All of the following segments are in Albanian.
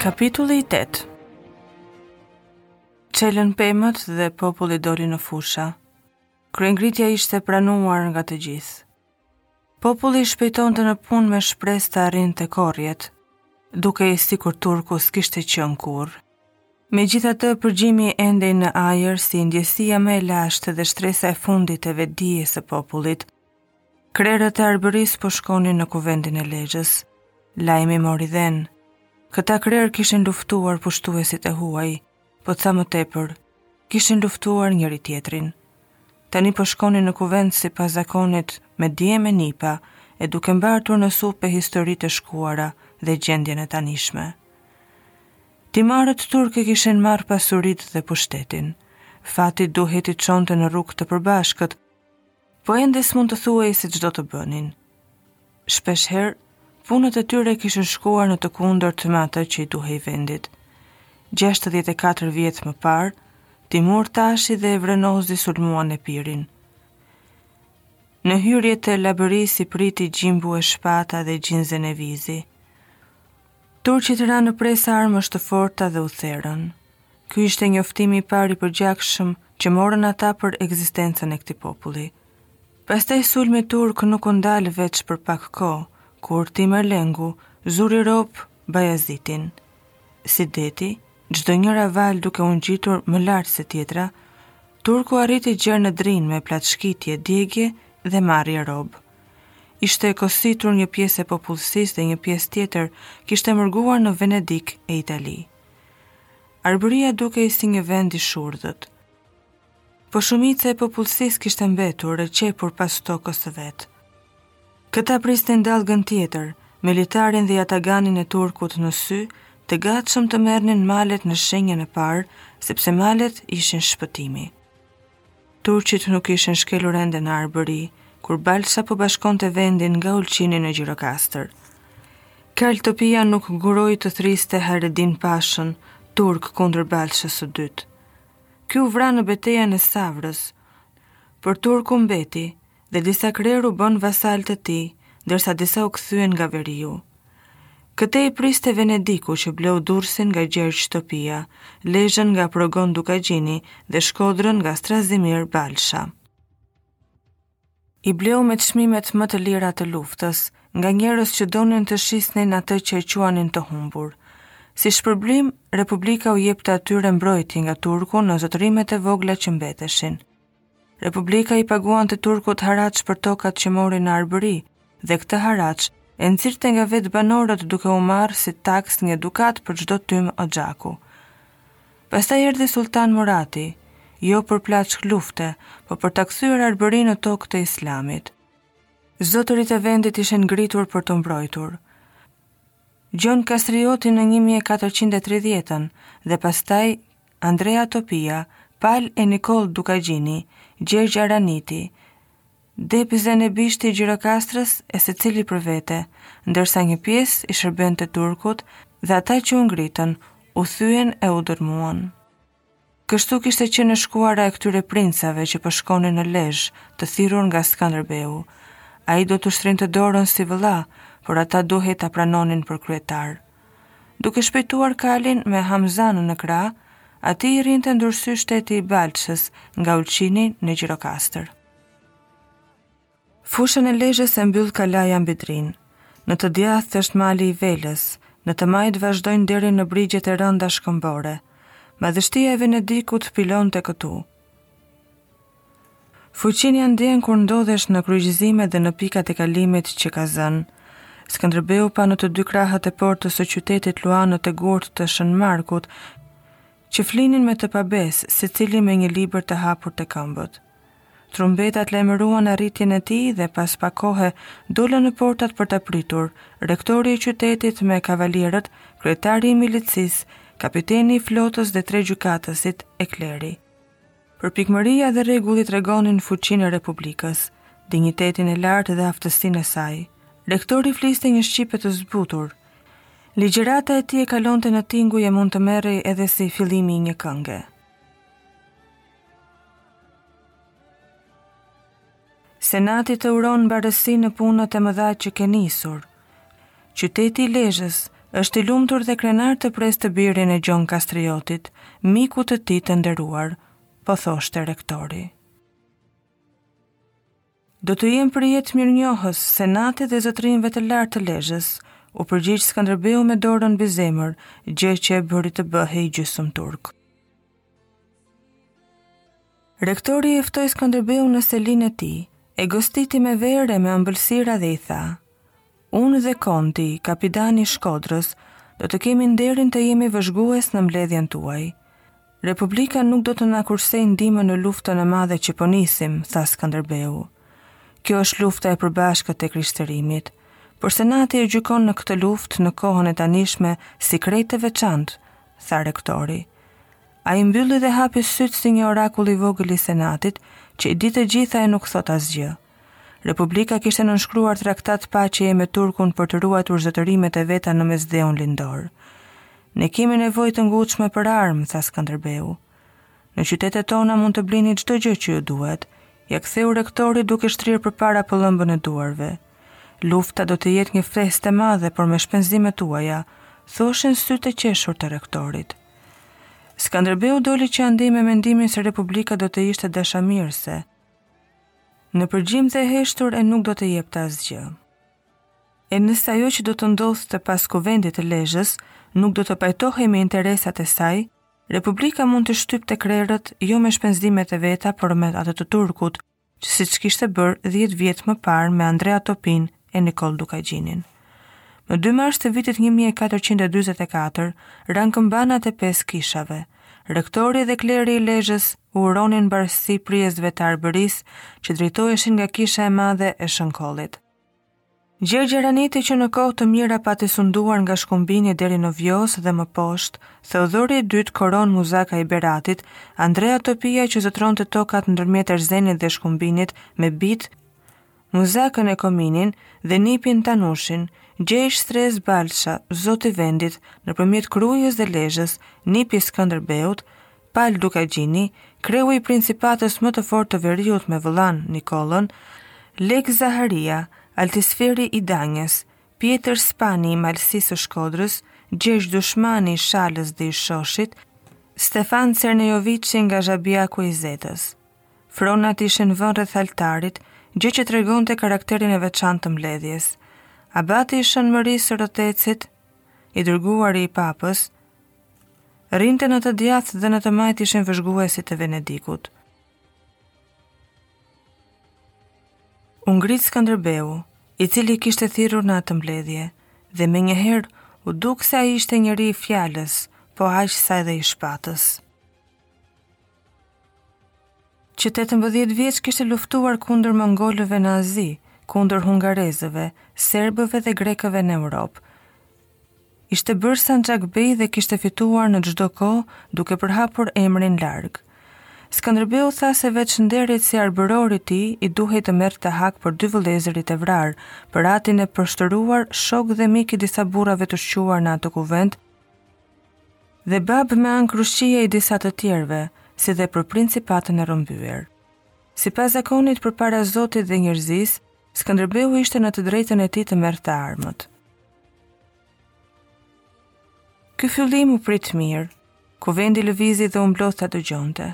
Kapitulli 8 Çelën pemët dhe populli doli në fusha. Kryengritja ishte pranuar nga të gjithë. Populli shpejtonte në punë me shpresë të arrinte korrjet, dukej sikur turku s'kishte qenë kurrë. Megjithatë, përgjimi endej në ajër si ndjesia më e lashtë dhe shtresa e fundit e vetëdijes së popullit. Krerët e Arbërisë po shkonin në Kuvendin e Lezhës. Lajmi mori dhenë. Këta krerë kishin luftuar pushtuesit e huaj, Po ca më tepër, kishin luftuar njëri-tjetrin. Tani po shkonin në kuvend sipas zakonit me djem e nipa, e duke mbartur në supe historitë e shkuara dhe gjendjen e tanishme. Timaret turke kishin marrë pasuritë dhe pushtetin. Fati duhej t'i çonte në rrugë të përbashkët, Po ende s'mund të thuhej se ç'do të bënin. Shpeshherë, punët e tyre kishin shkuar në të kundërt me atë që i duhej vendit. 64 vjet më parë, Timurtashi dhe Evrenozi sulmuan Epirin. Në hyrje të Labërisë i priti Gjin Bue Shpata dhe Gjin Zenevisi. Turqit ranë në presë armësh të forta dhe u therën. Ky ishte njoftimi i parë i përgjakshëm që morën ata për ekzistencën e këtij populli. Pastaj sulmi turk nuk u ndal veç për pak kohë, kur Timurlengu zuri rob Bajazitin. Si deti, çdo njëra valë duke u ngjitur më lart se tjetra, turku arriti gjer në Drin me plaçkitje, djegie dhe marrje rob. ishte e kositur një pjesë e popullsisë dhe një pjesë tjetër kishte mërguar në Venedik e Itali. Arbëria dukej si një vend i shurdhët. Po shumica e popullsisë kishte mbetur e qepur pas tokës së vet. Këta prisnin dallgën tjetër, me litarin dhe jataganin e turkut në sy, të gatshëm të merrnin malet në shenjën e parë, sepse malet ishin shpëtimi. Turqit nuk kishin shkelur ende në Arbëri, kur Balsha po bashkonte vendin nga Ulqini në Gjirokastër. Karl Topia nuk nguroi të thërriste Hajredin Pashën turk kundër Balshës së dytë. Ky u vra në betejën e Savrës, por turku mbeti, dhe disa krerë u bënë vasalë të tij, ndërsa disa u kthyen nga veriu. Këta i priste Venediku që bleu Durrësin nga Gjergj Topia, Lezhën nga Progon Dukagjini dhe Shkodrën nga Strazimir Balsha. I bleu me çmimet më të lira të luftës, nga njerëz që donin të shisnin atë që e quanin të humbur. Si shpërblim, Republika u jepte atyre mbrojtje nga turku në zotërimet e vogla që mbeteshin. Republika i paguante turkut haraç për tokat që mori në Arbëri dhe këtë haraç e nxirrte nga vetë banorët duke u marrë si taksë një dukat për çdo tym oxhaku. Pastaj erdhi Sultan Murati, jo për plaçkë lufte, po për ta kthyer Arbërinë në tokë të Islamit. Zotërit e vendit ishin ngritur për t'u mbrojtur. Gjon Kastrioti në 1430-ën dhe pastaj Andrea Topia, Pal e Nikoll Dukagjini, Gjergj Araniti, Depë Zenebishi i Gjirokastrës e secili për vete, ndërsa një pjesë i shërbente turkut dhe ata që u ngritën, u thyen e u dërmuan. Kështu kishte qenë e shkuara e këtyre princave që po shkonin në Lezhë, të thirrur nga Skënderbeu. Ai do t'u shtrinte dorën si vëlla, por ata duhej ta pranonin për kryetar. Duke shpejtuar kalin me Hamzanë në krah, atij i rrinte ndër sy shteti i Balshës nga Ulqini në Gjirokastër. Fushën e Lezhës e mbyll kalaja mbi Drin. Në të djathtë është mali i Velës, në të majtë vazhdojnë deri në brigjet e rënda shkëmbore. Madhështia e Venedikut fillonte këtu. Fuqinë ia ndien kur ndodhesh në kryqëzimet dhe në pikat e kalimit që ka zënë. Skënderbeu pa në të dy krahët e portës së qytetit luanët e gurtë të Shën Markut, që flinin me të pabesë, secili me një libër të hapur te këmbët. Trumbetat lajmëruan arritjen e tij dhe pas pak kohe dolën në portat për ta pritur, rektori i qytetit me kavalierët, kryetari i milicisë, kapiteni i flotës dhe tre gjykatësit e kleri. Përpikmëria dhe rregulli tregonin fuqinë e Republikës, dinjitetin e lartë dhe aftësinë e saj. Rektori fliste një shqipe të zbutur. Ligjërata e tij e kalonte në tinguj e mund të merrej edhe si fillimi i një kënge. Senati të uron mbarësi në punët e mëdha që ke nisur. Qyteti i Lezhës është i lumtur dhe krenar të presë të birin e Gjon Kastriotit, mikut të tij të nderuar, po thoshte rektori. Do të jem përjetë mirënjohës Senatit dhe zotërinjve të lartë të Lezhës, u përgjigj Skënderbeu me dorën mbi zemër, gjë që e bëri të bëhej gjysëm turk. Rektori e ftoi Skënderbeu në selinë e tij, e gostiti me verë me ëmbëlsira dhe i tha, Unë dhe konti, kapitani i Shkodrës, do të kemi nderin të jemi vëzhgues në mbledhjen tuaj. Republika nuk do të na kursejë ndihmën në luftën e madhe që po nisim, tha Skënderbeu. Kjo është lufta e përbashkët e krishterimit, por senati e gjykon në këtë luftë në kohën e tanishme si krejt të veçantë, tha rektori. Ai mbylli dhe hapi sytë si një orakull i vogël i Senatit, që i di të gjitha e nuk thotë asgjë. Republika kishte nënshkruar traktat paqeje me Turkun për të ruajtur zotërimet e veta në Mesdheun Lindor. Ne kemi nevojë të ngutshme për armë, tha Skënderbeu. Në qytetet tona mund të blini çdo gjë që ju duhet, ia ktheu rektori duke shtrirë përpara pëllëmbën e duarve. Lufta do të jetë një festë e madhe, por me shpenzimet tuaja, thoshin sytë e qeshur të rektorit. Skënderbeu doli që andej me mendimin se Republika do të ishte dashamirëse, në përgjim dhe e heshtur e nuk do të jepte asgjë. E nëse ajo që do të ndodhte pas kuvendit të Lezhës, nuk do të pajtohej me interesat e saj, Republika mund t'i shtypte krerët jo me shpenzimet e veta, por me ato të turkut, që siç kishte bërë 10 vjet më parë me Andrea Topinë e Nikollë Dukagjinin. Më 2 mars të vitit 1444, ranë kambanat e pesë kishave. Rektori dhe kleri i Lezhës u uronin mbarësi prijësve të Arbërisë që drejtoheshin nga Kisha e Madhe e Shënkollit. Gjergj Araniti që në kohë të mira pati sunduar nga Shkumbini deri në Vjosë dhe më poshtë, Theodhori i dytë Korona Muzaka i Beratit, Andrea Topia që zotëronte tokat ndërmjet Erzenit dhe Shkumbinit me bijtë Muzakën e Kominin dhe nipin Tanushin, Gjergj Stres Balsha, zot i vendit, ndërmjet Krujës dhe Lezhës, nip i Skënderbeut, Pal Dukagjini, kreu i principatës më të fortë të veriut me vëllanë Nikollën, Lekë Zaharia Altisferi i Danjës, Pjetër Spani i Malësisë së Shkodrës, Gjergj Dushmani i Shalës dhe i Shoshit, Stefan Cernejoviçi nga Zhabjaku i Zetës. Fronat ishin vënë rreth altarit, gjë që tregonte karakterin e veçantë të mbledhjes. Abati i Shën Mërisë së Rotecit, I dërguari i Papës rrinte në të djathtë dhe në të majtë ishin vëzhguesit e Venedikut. U ngrit Skënderbeu, i cili kishte thirrur në atë mbledhje, dhe menjëherë u duk se ai ishte njeri i fjalës, po aq sa edhe i shpatës. Që 18 vjeç kishte luftuar kundër mongolëve në Azi, kundër hungarezëve, serbëve dhe grekëve në Europë. Ishte bërë Sanxhak Bej dhe kishte fituar në çdo kohë duke përhapur emrin larg. Skënderbeu tha se veç nderit si arbëror atij i duhej të merrte hak për dy vëllezërit e vrarë, për atin e përshtëruar, shok dhe mik i disa burrave të shquar në atë kuvend, Dhe babë me anë krushqie i disa të tjerëve, si dhe për principatën e rrëmbyer. Sipas zakonit përpara Zotit dhe njerëzisë, Skënderbeu ishte në të drejtën e tij të merrte armët. Ky fillim u prit mirë. Kuvendi lëvizi dhe u mblodh ta dëgjonte.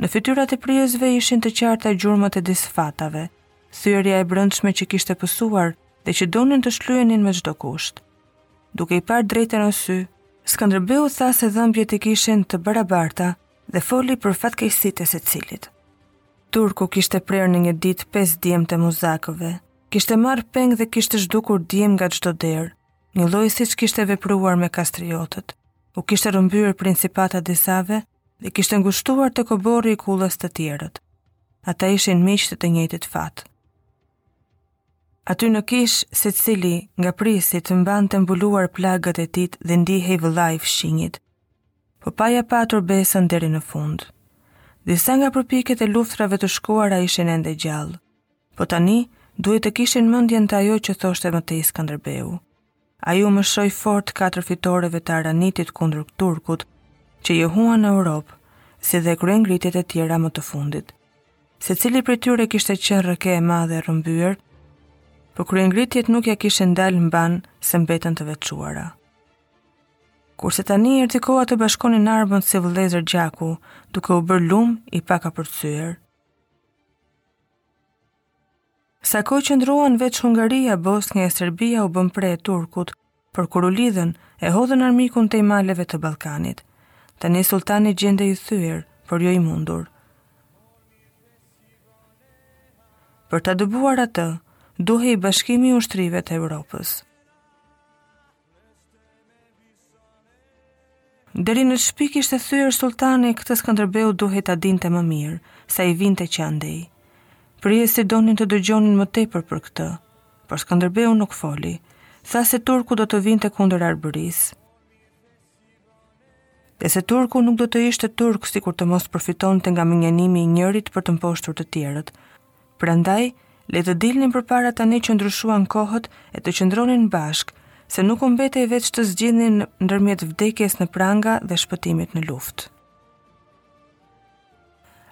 Në fytyrat e prijësve ishin të qarta gjurmët e disfatave, thyerja e brendshme që kishin pësuar dhe që donin të shlyenin me çdo kusht. Duke i parë drejt e në sy, Skënderbeu tha se dhëmbjet i kishin të barabarta dhe foli për fatkeqësitë e secilit. Turku kishte prerë në një ditë pesë djem të muzakëve, kishte marrë peng dhe kishte zhdukur djem nga çdo derë, njëlloj siç kishte vepruar me kastriotët. U kishte rrëmbyer principata disave dhe kishte ngushtuar tek oborri i kullës të tjerët. Ata ishin miq të të njëjtit fat. Aty në kishë secili nga prijësit mbante mbuluar plagët e tij dhe ndihej vëllai i fshinjit. Po pa ia patur besën deri në fund. Disa nga përpjekjet e luftrave të shkuara ishin ende gjallë. Po tani, duhej të kishin mendjen te ajo që thoshte më tej Skënderbeu. Ai u mëshoi fort katër fitoreve të Aranitit kundër Turkut, që jehuan në Europë, si dhe kryengritjet e tjera më të fundit. Secili prej tyre kishte qenë rrëke e madhe e rrëmbyer, por kryengritjet nuk ia kishin dalë mbanë se mbetën të veçuara. Kurse tani erdhi koha të bashkonin armët si vëllezër gjaku, duke u bërë lumë i pakapërcyer. Sa kohë qëndruan veç Hungaria, Bosnia e Serbia u bënë pre e turkut, por kur u lidhën, e hodhën armikun tej maleve të Ballkanit. Tani sulltani gjendej i thyer, por jo i mundur. Për ta dëbuar atë, duhej bashkimi i ushtrive të Europës. Deri në ç'pikë ishte thyer sulltani, këtë Skënderbeu duhej ta dinte më mirë, se ai vinte që andej. Prijësit donin të dëgjonin më tepër për këtë, por Skënderbeu nuk foli. Tha se turku do të vinte kundër Arbërisë. Dhe se turku nuk do të ishte turk sikur të mos përfitonte nga mënjanimi i njërit për të mposhtur të tjerët. Prandaj, le të dilnin përpara tani që ndryshuan kohët e të qëndronin bashkë, se nuk u mbetej veç të zgjidhnin ndërmjet vdekjes në pranga dhe shpëtimit në luftë.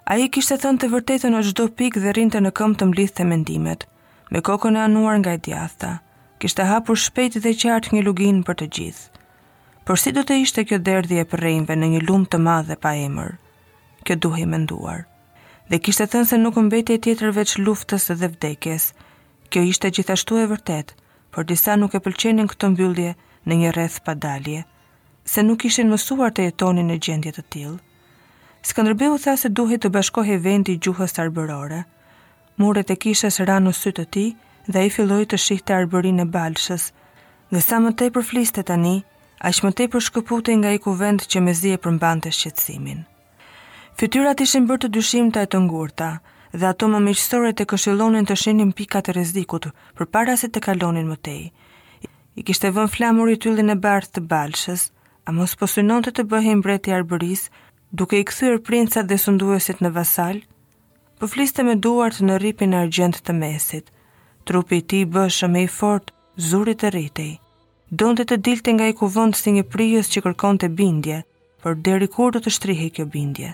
Ai kishte thënë të vërtetën në çdo pikë dhe rrinte në këmbë të mblidhte mendimet, me kokën e anuar nga e djathta. Kishte hapur shpejt dhe qartë një luginë për të gjithë. Por si do të ishte kjo derdhje e përrenjve në një lumë të madh e pa emër? Kjo duhej menduar. Dhe kishte thënë se nuk mbetej tjetër veç luftës dhe vdekjes. Kjo ishte gjithashtu e vërtetë, por disa nuk e pëlqenin këtë mbyllje në një rreth pa dalje, se nuk ishin mësuar të jetonin në gjendje të tillë. Skënderbeu tha se duhej të bashkohej vendi i gjuhës arbërore. Muret e kishës ranë në sy të tij dhe ai filloi të shihte Arbërinë e Balshës, dhe sa më tepër fliste tani, aq më tepër shkëputej nga ai kuvend që mezi e përmbante shqetësimin. Fytyrat ishin bërë të dyshimta e të ngurta, dhe ato më miqësore të këshillonin të shihnin pikat e rrezikut përpara se të kalonin më tej. I kishte vënë flamurit yllin e bardhë të Balshës, A mos po synonte të bëhej mbret i Arbërisë, duke i kthyer princat dhe sunduesit në vasalë? Po fliste me duart në rripin e argjendtë të mesit. Trupi i tij i bëshëm e i fortë, zuri të rritej. Donte të dilte nga ai kuvend si një prijës që kërkonte bindje, por deri kur do të shtrihej kjo bindje?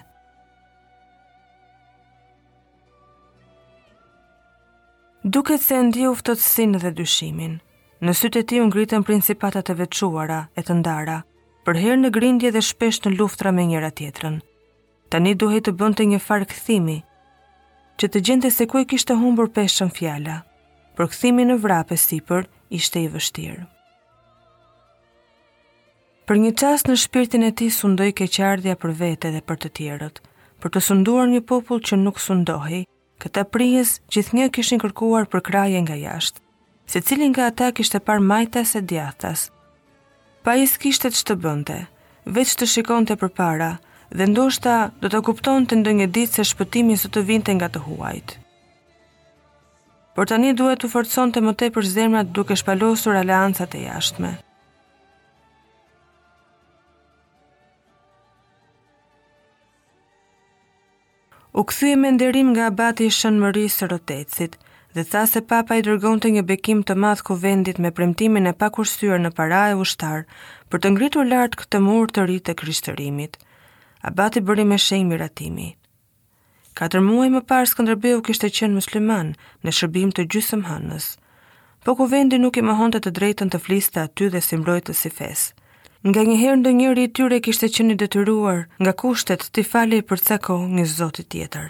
Duket se e ndjeu ftohtësinë dhe dyshimin. Në sytë e tij u ngritën principatat e veçuara e të ndara, përherë në grindje dhe shpesh në luftëra me njëra-tjetrën. Tani duhej të bënte njëfarë kthimi, që të gjente se ku e kishte humbur peshën fjala. Por kthimi në vrap e sipër ishte i vështirë. Për një çast në shpirtin e tij sundoi keqardhja për vete dhe për të tjerët, për të sunduar një popull që nuk sundohej, Këta prijës gjithnjë kishin kërkuar përkrahje nga jashtë. Secili nga ata kishte parë majtas e djathtas. Po ai s'kishte ç'të bënte, veç të shikonte përpara dhe ndoshta do ta kuptonte ndonjë ditë se shpëtimi s'do të vinte nga të huajt. Por tani duhej t'u forconte më tepër zemrat duke shpalosur aleancat e jashtme. U kthye me nderim nga abati i Shën Mërisë së Rotecit dhe tha se Papa i dërgonte një bekim të madh Kuvendit me premtimin e pakursyer në para e ushtarë për të ngritur lart këtë mur të ri të Krishtërimit. Abati bëri me shenjë miratimi. Katër muaj më parë Skënderbeu kishte qenë musliman në shërbim të gjysmëhënës. Po kuvendi nuk i mohonte të drejtën të fliste aty dhe si mbrojtës i fesë. Nganjëherë ndonjëri i tyre kishte qenë i detyruar nga kushtet t'i falej për ca kohë një zoti tjetër.